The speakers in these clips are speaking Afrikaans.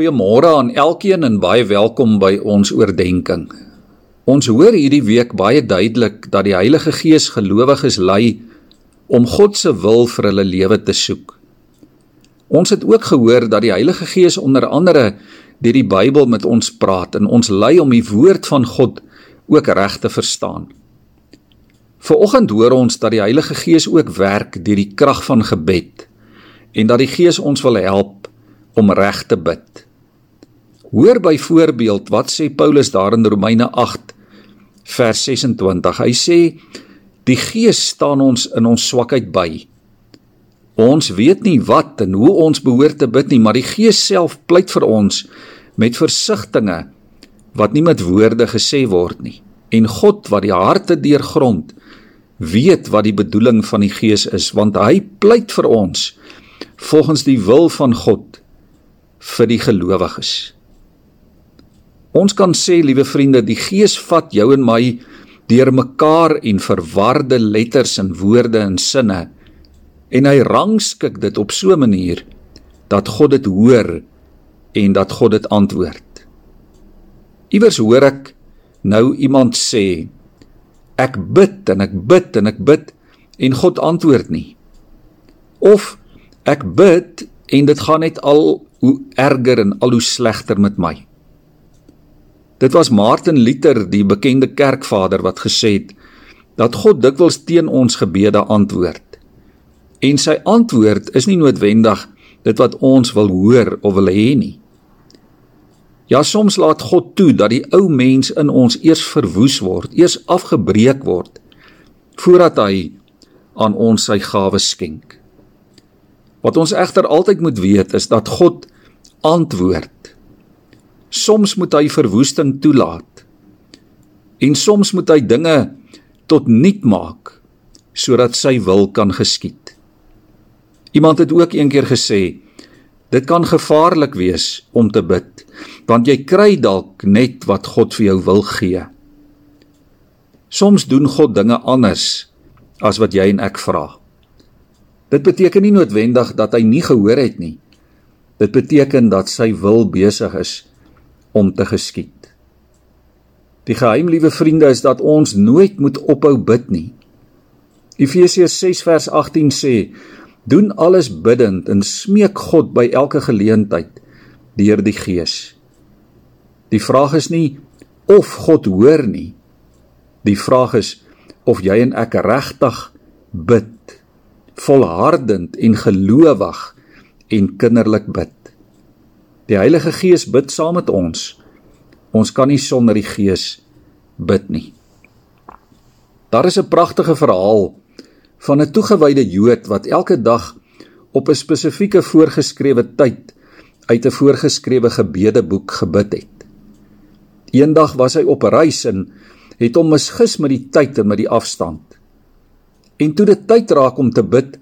Goeiemôre aan elkeen en baie welkom by ons oordeenking. Ons hoor hierdie week baie duidelik dat die Heilige Gees gelowiges lei om God se wil vir hulle lewe te soek. Ons het ook gehoor dat die Heilige Gees onder andere deur die Bybel met ons praat en ons lei om die woord van God ook reg te verstaan. Vanoggend hoor ons dat die Heilige Gees ook werk deur die krag van gebed en dat die Gees ons wil help om reg te bid. Hoor byvoorbeeld wat sê Paulus daar in Romeine 8 vers 26. Hy sê die Gees staan ons in ons swakheid by. Ons weet nie wat en hoe ons behoort te bid nie, maar die Gees self pleit vir ons met versigtings wat nie met woorde gesê word nie. En God wat die harte deurgrond, weet wat die bedoeling van die Gees is, want hy pleit vir ons volgens die wil van God vir die gelowiges. Ons kan sê, liewe vriende, die Gees vat jou en my deur mekaar en verwarde letters en woorde en sinne en hy rangskik dit op so 'n manier dat God dit hoor en dat God dit antwoord. Iewers hoor ek nou iemand sê ek bid en ek bid en ek bid en God antwoord nie. Of ek bid en dit gaan net al hoe erger en al hoe slegter met my. Dit was Martin Luther, die bekende kerkvader wat gesê het dat God dikwels teen ons gebede antwoord. En sy antwoord is nie noodwendig dit wat ons wil hoor of wil hê nie. Ja, soms laat God toe dat die ou mens in ons eers verwoes word, eers afgebreek word voordat hy aan ons sy gawes skenk. Wat ons egter altyd moet weet is dat God antwoord. Soms moet hy verwoesting toelaat. En soms moet hy dinge tot nul maak sodat sy wil kan geskied. Iemand het ook eendag gesê dit kan gevaarlik wees om te bid want jy kry dalk net wat God vir jou wil gee. Soms doen God dinge anders as wat jy en ek vra. Dit beteken nie noodwendig dat hy nie gehoor het nie. Dit beteken dat sy wil besig is om te geskied. Die geheim, liewe vriende, is dat ons nooit moet ophou bid nie. Efesiërs 6 vers 18 sê: Doen alles bidtend en smeek God by elke geleentheid deur die Gees. Die vraag is nie of God hoor nie. Die vraag is of jy en ek regtig bid, volhardend en gelowig en kinderlik bid. Die Heilige Gees bid saam met ons. Ons kan nie sonder die Gees bid nie. Daar is 'n pragtige verhaal van 'n toegewyde Jood wat elke dag op 'n spesifieke voorgeskrewe tyd uit 'n voorgeskrewe gebedeboek gebid het. Eendag was hy op reis en het hom misgis met die tyd en met die afstand. En toe dit tyd raak om te bid,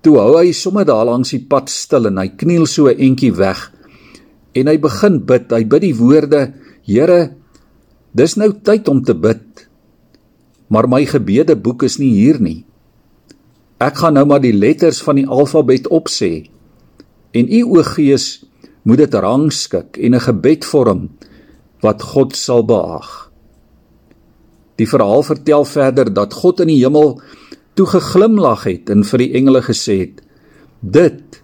Toe hou hy sommer daar langs die pad stil en hy kniel so 'n entjie weg. En hy begin bid. Hy bid die woorde: Here, dis nou tyd om te bid. Maar my gebedeboek is nie hier nie. Ek gaan nou maar die letters van die alfabet opsê. En u o Gees moet dit rangskik en 'n gebed vorm wat God sal behaag. Die verhaal vertel verder dat God in die hemel toe geglimlag het en vir die engele gesê het: "Dit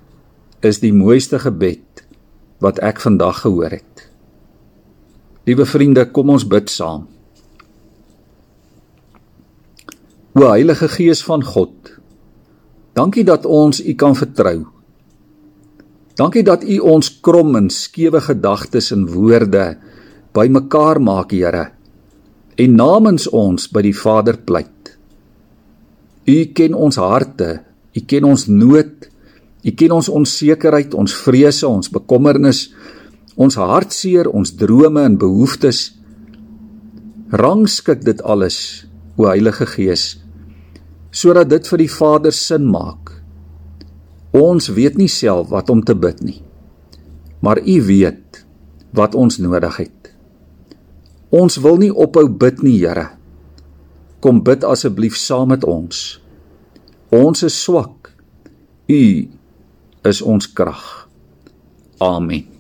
is die mooiste gebed wat ek vandag gehoor het." Liewe vriende, kom ons bid saam. O Heilige Gees van God, dankie dat ons U kan vertrou. Dankie dat U ons krom en skewe gedagtes en woorde bymekaar maak, Here, en namens ons by die Vader pleit. U ken ons harte, U ken ons nood, U ken ons onsekerheid, ons vrese, ons bekommernis, ons hartseer, ons drome en behoeftes. Rangskik dit alles, o Heilige Gees, sodat dit vir die Vader sin maak. Ons weet nie self wat om te bid nie, maar U weet wat ons nodig het. Ons wil nie ophou bid nie, Here kom bid asseblief saam met ons. Ons is swak. U is ons krag. Amen.